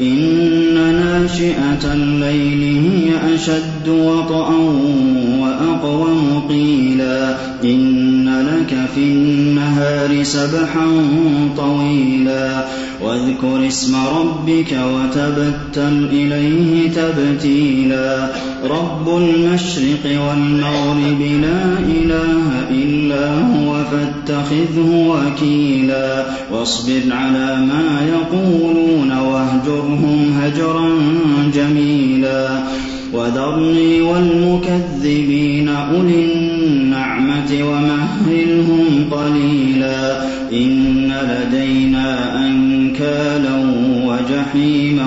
إن ناشئة الليل هي أشد وطئا وأقوم قيلا إن لك في النهار سبحا طويلا واذكر اسم ربك وتبتل إليه تبتيلا رب المشرق والمغرب لا إله إلا هو فاتخذه وكيلا واصبر على ما يقولون واهجرهم هجرا جميلا وذرني والمكذبين أولي النعمة ومهلهم قليلا إن لدينا أنكالا وجحيما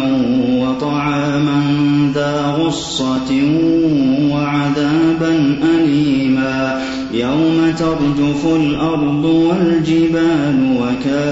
وطعاما ذا غصة وعذابا أليما يوم ترجف الأرض والجبال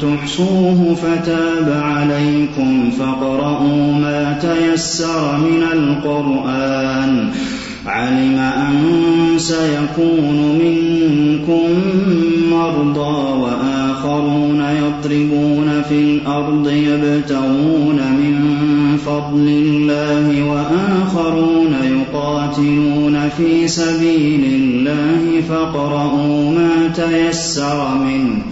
تحصوه فتاب عليكم فاقرؤوا ما تيسر من القرآن. علم أن سيكون منكم مرضى وآخرون يضربون في الأرض يبتغون من فضل الله وآخرون يقاتلون في سبيل الله فاقرؤوا ما تيسر منه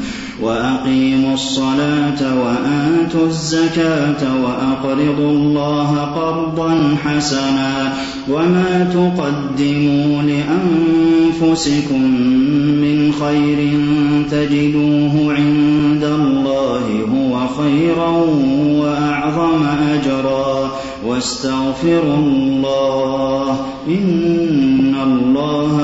وأقيموا الصلاة وآتوا الزكاة وأقرضوا الله قرضا حسنا وما تقدموا لأنفسكم من خير تجدوه عند خيرا وأعظم أجرا واستغفروا الله إن الله